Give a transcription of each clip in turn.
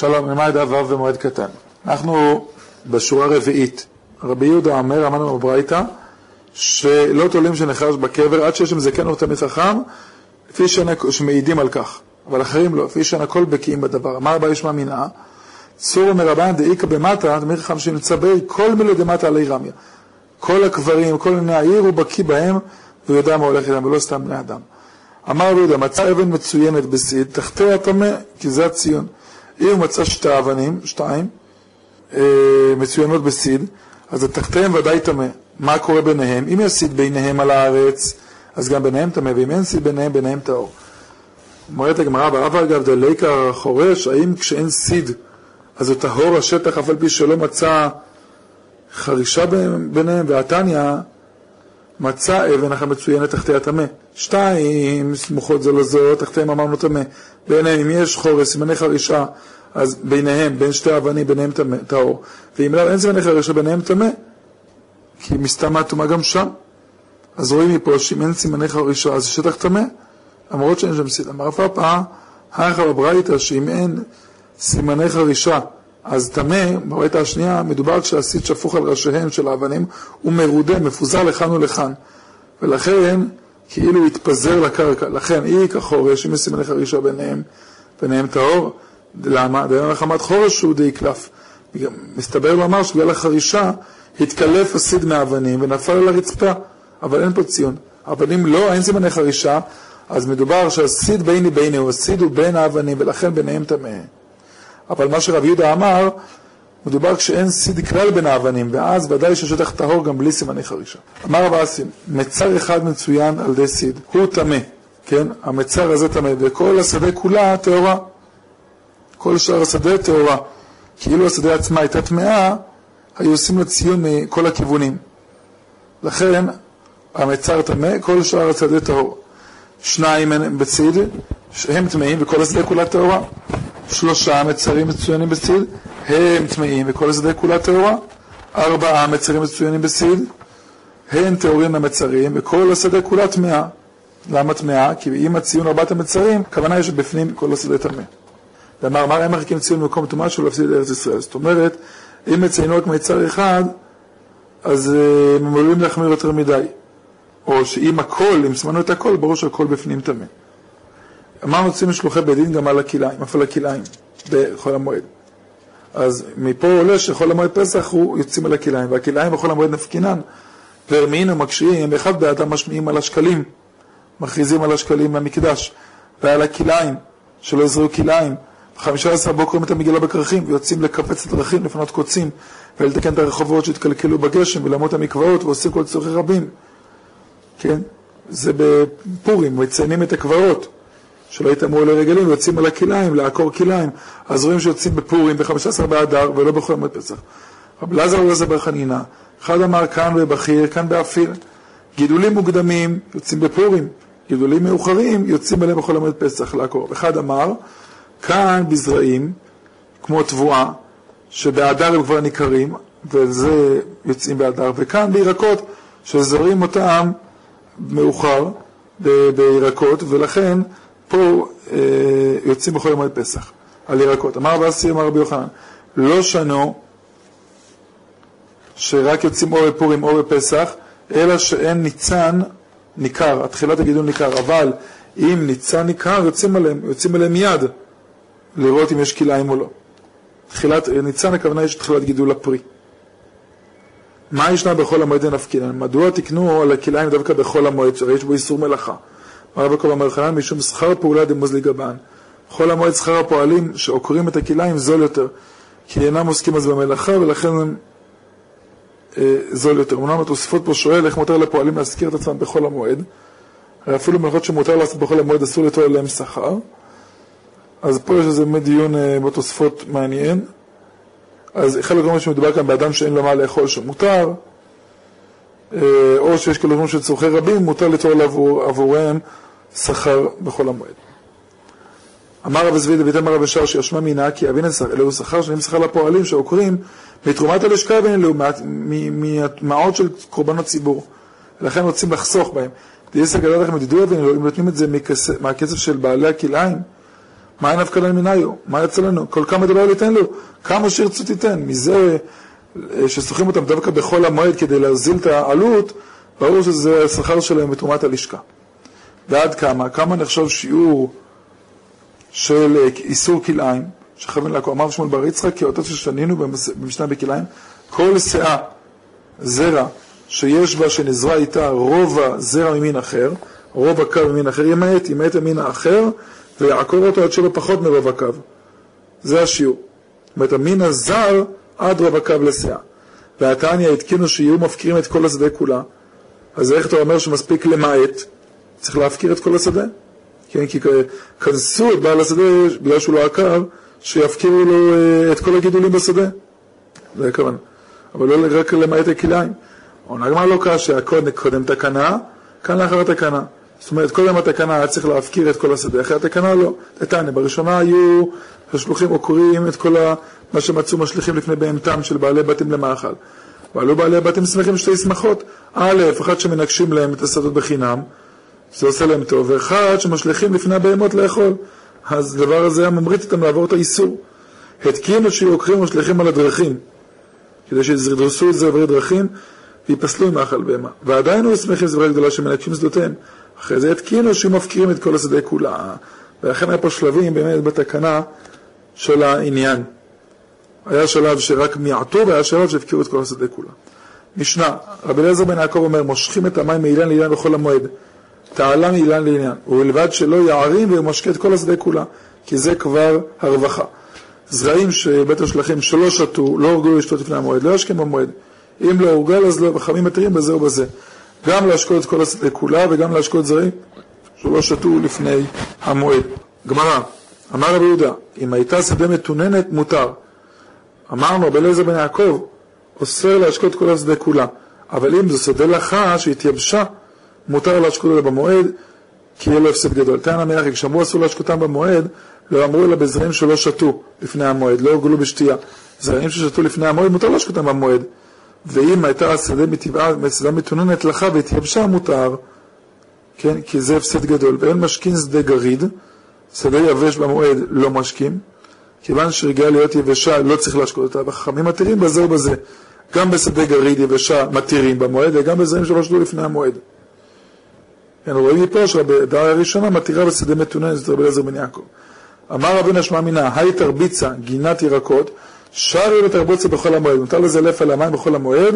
שלום, למד ו' במועד קטן. אנחנו בשורה הרביעית. רבי יהודה אומר, אמרנו בברייתא, שלא תולים שנחרש בקבר עד שיש עם זקן או תלמיד חכם, לפי שמעידים על כך. אבל אחרים לא, לפי שאין הכל בקיאים בדבר. אמר רבי ישמע מנעה, צור מרבן דאיכא במטה, תלמיד חכם שנמצא בי, כל מילי דמטה עלי רמיה. כל הקברים, כל בני העיר, הוא בקיא בהם, והוא יודע מה הולך איתם, ולא סתם בני אדם. אמר רבי יהודה, מצא אבן מצוינת בסיד, תחתיה טמא, כי זה הציון. אם הוא מצא שתי אבנים, שתיים, אה, מצוינות בסיד, אז התחתיהם ודאי טמא. מה קורה ביניהם? אם יש סיד ביניהם על הארץ, אז גם ביניהם טמא, ואם אין סיד ביניהם, ביניהם טהור. אומרת הגמרא, ברב אגב דליקה חורש, האם כשאין סיד, אז הוא טהור השטח אף על פי שלא מצא חרישה ביניהם, והתניא מצא אבן אחת מצוינת תחתי הטמא. שתיים סמוכות זו לזו, תחתיהם אמרנו טמא. ביניהם, אם יש חורש, סימני חרישה, אז ביניהם, בין שתי אבנים, ביניהם טהור. ואם לא, אין סימני חרישה, ביניהם טמא. כי מסתמה טומאה גם שם. אז רואים מפה שאם אין סימני חרישה, אז שטח טמא. למרות שאין שם סיד. אמר פאפא, היכא בברייתא, שאם אין סימני חרישה, אז טמא, בברייתא השנייה, מדובר כשהסיד שפוך על ראשיהם של האבנים, הוא מרודה, מפוזר לכאן ולכאן. ולכן, כאילו התפזר לקרקע. לכן, אי כחורש, אם יש סימני חרישה ביניהם, ביניהם טהור. למה? דהיום לחמת חורש הוא די קלף. מסתבר לומר שבגלל החרישה התקלף הסיד מהאבנים ונפל על הרצפה, אבל אין פה ציון. האבנים לא, אין סימני חרישה, אז מדובר שהסיד ביני ביני, הוא הסיד הוא בין האבנים, ולכן ביניהם טמא. אבל מה שרב יהודה אמר, מדובר כשאין סיד כלל בין האבנים, ואז ודאי ששטח טהור גם בלי סימני חרישה. אמר רב אסים, מצר אחד מצוין על ידי סיד, הוא טמא, כן? המצר הזה טמא, וכל השדה כולה טהורה. כל שאר השדה טהורה. כאילו השדה עצמה הייתה טמאה, היו עושים לה ציון מכל הכיוונים. לכן, המצר טמא, כל שאר השדה טהור. שניים בציד, הם טמאים וכל השדה כולה טהורה. שלושה מצרים מצוינים בציד, הם טמאים וכל השדה כולה טהורה. ארבעה מצרים מצוינים בציד, הם טהורים למצרים וכל השדה כולה טמאה. למה טמאה? כי אם הציון ארבעת המצרים, הכוונה היא שבפנים כל השדה טמא. ואמר, מה הם מחכים ציון במקום טומאה שלו להפסיד את ארץ ישראל? זאת אומרת, אם מציינו רק מיצר אחד, אז אה, הם עלולים להחמיר יותר מדי. או שאם הכל, אם סימנו את הכל, ברור שהכל בפנים טמא. אמרנו יוצאים שלוחי בית דין גם על הכלאיים, אף על הכלאיים, בחול המועד. אז מפה עולה שחול המועד פסח הוא יוצאים על הכלאיים, והכלאיים בחול המועד נפקינן, והרמינו מקשיעים, אחד באדם משמיעים על השקלים, מכריזים על השקלים במקדש, ועל הכלאיים, שלא יזרעו כלאיים. בחמישה עשר בו קוראים את המגילה בכרכים, ויוצאים לקפץ את הדרכים, לפנות קוצים, ולתקן את הרחובות שהתקלקלו בגשם, ולמות המקוואות, ועושים כל צורכי רבים. כן? זה בפורים, מציינים את הקברות, שלא יטמאו לרגלים, ויוצאים על הכלאיים, לעקור כלאיים. אז רואים שיוצאים בפורים, ב-15 באדר, ולא בכל יום פסח. רב אלעזר ולעזר בר חנינא, אחד אמר כאן בבכיר, כאן באפיר. גידולים מוקדמים יוצאים בפורים, גידולים מאוחרים יוצאים עליהם בכל יום פסח לעקור. אחד אמר, כאן בזרעים, כמו תבואה, שבאדר הם כבר ניכרים, וזה יוצאים באדר, וכאן בירקות, שזורים אותם מאוחר בירקות, ולכן פה אה, יוצאים בכל יום פסח, על ירקות. אמר רבי אסי, אמר רבי יוחנן, לא שנו שרק יוצאים או בפורים או בפסח, אלא שאין ניצן ניכר, התחילת הגידול ניכר, אבל אם ניצן ניכר, יוצאים עליהם, יוצאים עליהם מיד, לראות אם יש כלאיים או לא. תחילת, ניצן הכוונה יש תחילת גידול הפרי. מה ישנה בחול המועד לנפקינן? מדוע תקנו על הכלאיים דווקא בחול המועד, שהרי יש בו איסור מלאכה? רבי יעקב אמר חנן, משום שכר פעולה דמוזלי גבן. חול המועד שכר הפועלים שעוקרים את הכלאיים זול יותר, כי אינם עוסקים אז במלאכה ולכן הם אה, זול יותר. אמנם התוספות פה שואל איך מותר לפועלים להזכיר את עצמם בחול המועד. הרי אפילו מלאכות שמותר לעשות בחול המועד אסור לתואר להם שכר. אז פה יש איזה דיון אה, בתוספות מעניין. אז חלק אומרים שמדובר כאן באדם שאין לו מה לאכול שמותר, אה, או שיש כאלה אומרים שצורכי רבים, מותר לתור עבור, עבורם שכר בחול המועד. אמר רב זביד דוד אמר רב אשר שישמע מינה כי אבין אלוהו שכר שנעים שכר לפועלים שעוקרים מתרומת הלשכה ואין אלוהו מהמעות של קורבנות ציבור. ולכן רוצים לחסוך בהם. דיסא גדול לכם את ידוע ואם נותנים את זה מהכסף של בעלי הכלאיים, מה אין אבקלן מניו? מה יצא לנו? כל כמה דבר ליתן לו? כמה שירצו תיתן. מזה אה, ששוחים אותם דווקא בחול המועד כדי להוזיל את העלות, ברור שזה השכר שלהם בתרומת הלשכה. ועד כמה? כמה נחשב שיעור של אה, איסור כלאיים, שכוון לעקוב, אמר שמואל בר יצחק, כי אותו ששנינו במשנה בכלאיים, כל שאה, זרע, שיש בה, שנזרע איתה רובע זרע ממין אחר, רובע קו ממין אחר, ימעט, ימעט ממין האחר, ויעקור אותו עד שלא פחות מרובע קו. זה השיעור. זאת אומרת, המין הזר עד רובע קו לסאה. והתניא התקינו שיהיו מפקירים את כל השדה כולה. אז איך אתה אומר שמספיק למעט? צריך להפקיר את כל השדה. כן, כי כנסו את בעל השדה, בגלל שהוא לא עקר, שיפקירו לו אה, את כל הגידולים בשדה. זה הכוונה. אבל לא רק למעט הכליים. עונה הגמרא לא קשה, קודם, קודם תקנה, כאן לאחר התקנה. זאת אומרת, קודם התקנה היה צריך להפקיר את כל השדה, אחרי התקנה לא. תתניה, בראשונה היו השלוחים עוקרים את כל מה שמצאו משליכים לפני בהמתם של בעלי בתים למאכל. ועלו בעלי בתים שמחים שתי שמחות. א', אחד שמנגשים להם את השדות בחינם, זה עושה להם טוב, ואחד שמשליכים לפני הבהמות לאכול. אז הדבר הזה היה ממריץ אותם לעבור את האיסור. התקינו שיהיו עוקרים ומשליכים על הדרכים, כדי שידרסו את זה עברי דרכים ויפסלו עם מאכל בהמה. ועדיין היו שמחים זברה גדולה שמנגשים שדותיהם. אחרי זה התקינו שיהיו מפקירים את כל השדה כולה. ולכן היה פה שלבים באמת בתקנה של העניין. היה שלב שרק מיעטו והיה שלב שהפקירו את כל השדה כולה. משנה, רבי אליעזר בן יעקב אומר, מושכים את המים מאילן לאילן בכל המועד. תעלה מאילן לאילן, ובלבד שלא יערים ומשקה את כל השדה כולה, כי זה כבר הרווחה. זרעים שבית השלכים שלא שתו, לא הורגלו לשתות לפני המועד, לא ישקים במועד. אם לא הורגל אז לא, וחכמים מתירים בזה ובזה. גם להשקות את כל השדה כולה וגם להשקות זרעים שלא שתו לפני המועד. גמרא, אמר רבי יהודה, אם הייתה שדה מתוננת, מותר. אמרנו, רבי אליעזר בן יעקב, אוסר להשקות כל השדה כולה. אבל אם זו שדה לחה שהתייבשה, מותר להשקות אותה במועד, כי יהיה לו הפסד גדול. תנא מיחי, כשאמרו אסור להשקותם במועד, לא אמרו אלא בזרעים שלא שתו לפני המועד, לא הוגלו בשתייה. זרעים ששתו לפני המועד, מותר להשקותם במועד. ואם הייתה השדה מטבעה, שדה מתוננת לחה והתייבשה, מותר, כן, כי זה הפסד גדול. ואין משכין שדה גריד, שדה יבש במועד לא משקים, כיוון שרגיעה להיות יבשה לא צריך להשקות אותה, וחכמים מתירים בזה ובזה. גם בשדה גריד יבשה מתירים במועד, וגם בזרעים שלא שתו לפני המועד. כן, רואים מפה שהדעה הראשונה מתירה בשדה מתונן, זה רבי אליעזר בן יעקב. אמר רבי נשמע מינה, היי תרביצה, גינת ירקות, שרי ותרבוצה בכל המועד. מותר לזלף על המים בכל המועד,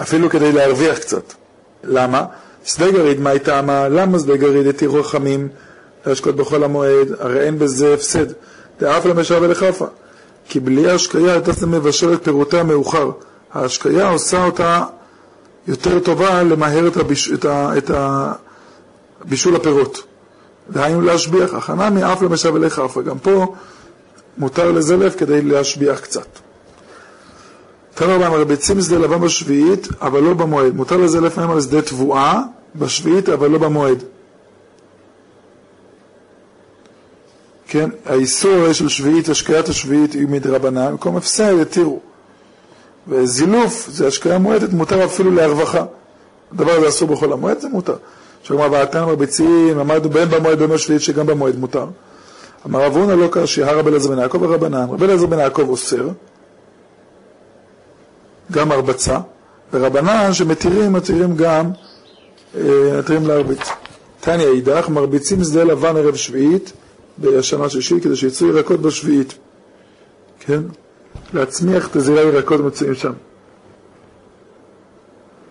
אפילו כדי להרוויח קצת. למה? שדה גריד, מה הייתה מה? למה שדה גריד התירו רחמים להשקות בכל המועד? הרי אין בזה הפסד. דאף למשל ולכפה. כי בלי ההשקיה הייתה מבשלת פירותיה מאוחר. ההשקיה עושה אותה יותר טובה למהר את, הביש, את, ה, את הבישול הפירות. דהיינו להשביח, הכנה מאף למשב אליך אפה. גם פה מותר לזלף כדי להשביח קצת. תנא רבן מרביצים שדה לבן בשביעית, אבל לא במועד. מותר לזלף מהם על שדה תבואה בשביעית, אבל לא במועד. כן, האיסור של שביעית, השקיית השביעית היא מדרבנן, במקום הפסד התירו. וזילוף זה השקיה מועטת, מותר אפילו להרווחה. הדבר הזה אסור בכל המועד, זה מותר. עכשיו כלומר, ואתן מרביצים, אמרנו בין במועד בין בשביעית שגם במועד מותר. אמר רב הונא לא קשי, הרב אליעזר בן יעקב ורבנן. רב אליעזר בן יעקב אוסר, גם הרבצה, ורבנן שמתירים, מתירים גם, אה, מתירים להרביץ. תניא אידך, מרביצים שדה לבן ערב שביעית, בשנה שישית, כדי שיצאו ירקות בשביעית. כן? להצמיח את הזירה ירקות מצויים שם.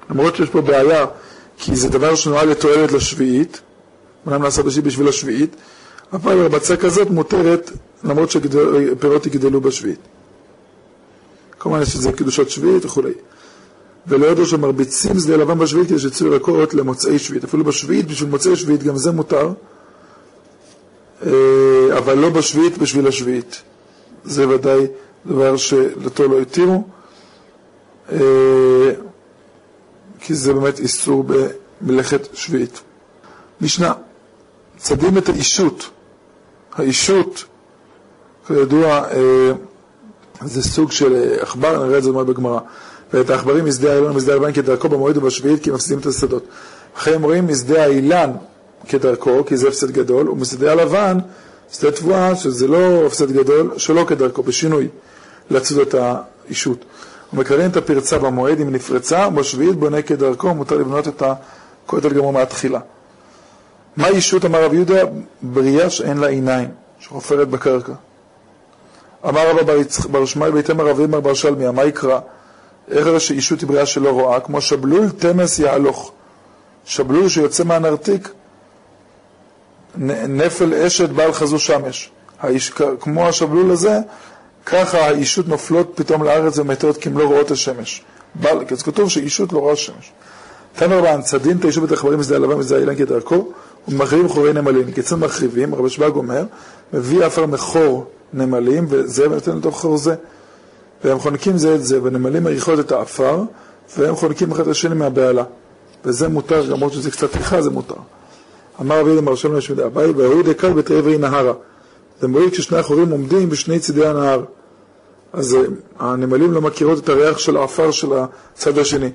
למרות שיש פה בעיה, כי זה דבר שנועד לתועלת לשביעית, אומנם נעשה בשביל בשביל השביעית, אבל הרבצה כזאת מותרת למרות שפירות יגדלו בשביעית. כמובן יש לזה קדושות שביעית וכולי. ולא ידעו שמרביצים שדה לבן בשביעית כדי שיצאו ירקות למוצאי שביעית. אפילו בשביעית, בשביל מוצאי שביעית, גם זה מותר, אה, אבל לא בשביעית בשביל השביעית. זה ודאי דבר שלתו לא התירו, אה, כי זה באמת איסור במלאכת שביעית. משנה, צדים את האישות. האישות, כידוע, אה, זה סוג של עכבר, נראה את זה מאוד בגמרא. ואת העכברים משדה האילן ומשדה הלבן כדרכו במועד ובשביעית, כי מפסידים את השדות. אחרי הם רואים משדה האילן כדרכו, כי זה הפסד גדול, ומשדה הלבן שדה תבואה, שזה לא הפסד גדול, שלא כדרכו, בשינוי, לצוד את האישות. מקרן את הפרצה במועד אם נפרצה, בשביעית בונה כדרכו, מותר לבנות את הכותל גמור מהתחילה. מה אישות, אמר רב יהודה? בריאה שאין לה עיניים, שחופרת בקרקע. אמר רבא בר שמאי בהתאם הרב אימר בר שלמיה, מה יקרא? איך הרי שאישות היא בריאה שלא רואה? כמו שבלול תמס יהלוך. שבלול שיוצא מהנרתיק, נפל אשת בעל חזו שמש. האיש, כמו השבלול הזה, ככה האישות נופלות פתאום לארץ ומתות כי הן לא רואות השמש. בעל, אז כתוב שאישות לא רואה שמש. תנא רבן, צדין את האישות בתחברים משדה הלבן משדה האילן כדרכו, ומחריבים חורי נמלים. כיצד מחריבים? רבי שבג אומר, מביא עפר מחור נמלים, וזה נותן לתוך חור זה. והם חונקים זה את זה, ונמלים מריחות את העפר, והם חונקים אחד את השני מהבהלה. וזה מותר, למרות שזה קצת טרחה, זה מותר. אמר רבי יהודה מרשם לשמידי אביי, והוא דקל בתרי נהרה. זה מועיל כששני החורים עומדים בשני צידי הנהר. אז אה, הנמלים לא מכירות את הריח של העפר של הצד השני.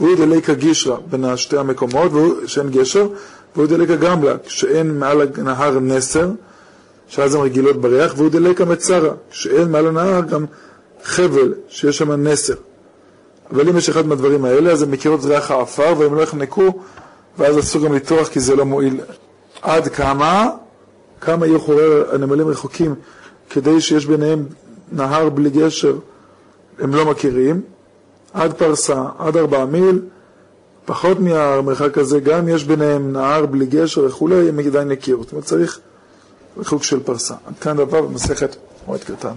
והוא דליקה גישרא בין שתי המקומות, שאין גשר, והוא דליקה גמלה, כשאין מעל הנהר נסר, שאז הן רגילות בריח, והוא דליקה מצרה, כשאין מעל הנהר גם חבל, שיש שם נסר. אבל אם יש אחד מהדברים האלה, אז הן מכירות את ריח העפר, והן לא יחנקו, ואז אסור גם לטרוח כי זה לא מועיל. עד כמה? כמה יהיו חורי הנמלים רחוקים כדי שיש ביניהם נהר בלי גשר, הם לא מכירים. עד פרסה, עד ארבעה מיל, פחות מהמרחק הזה, גם יש ביניהם נהר בלי גשר וכולי, הם עדיין יכירו. זאת אומרת, צריך ריחוק של פרסה. עד כאן דבר במסכת מועד קטן.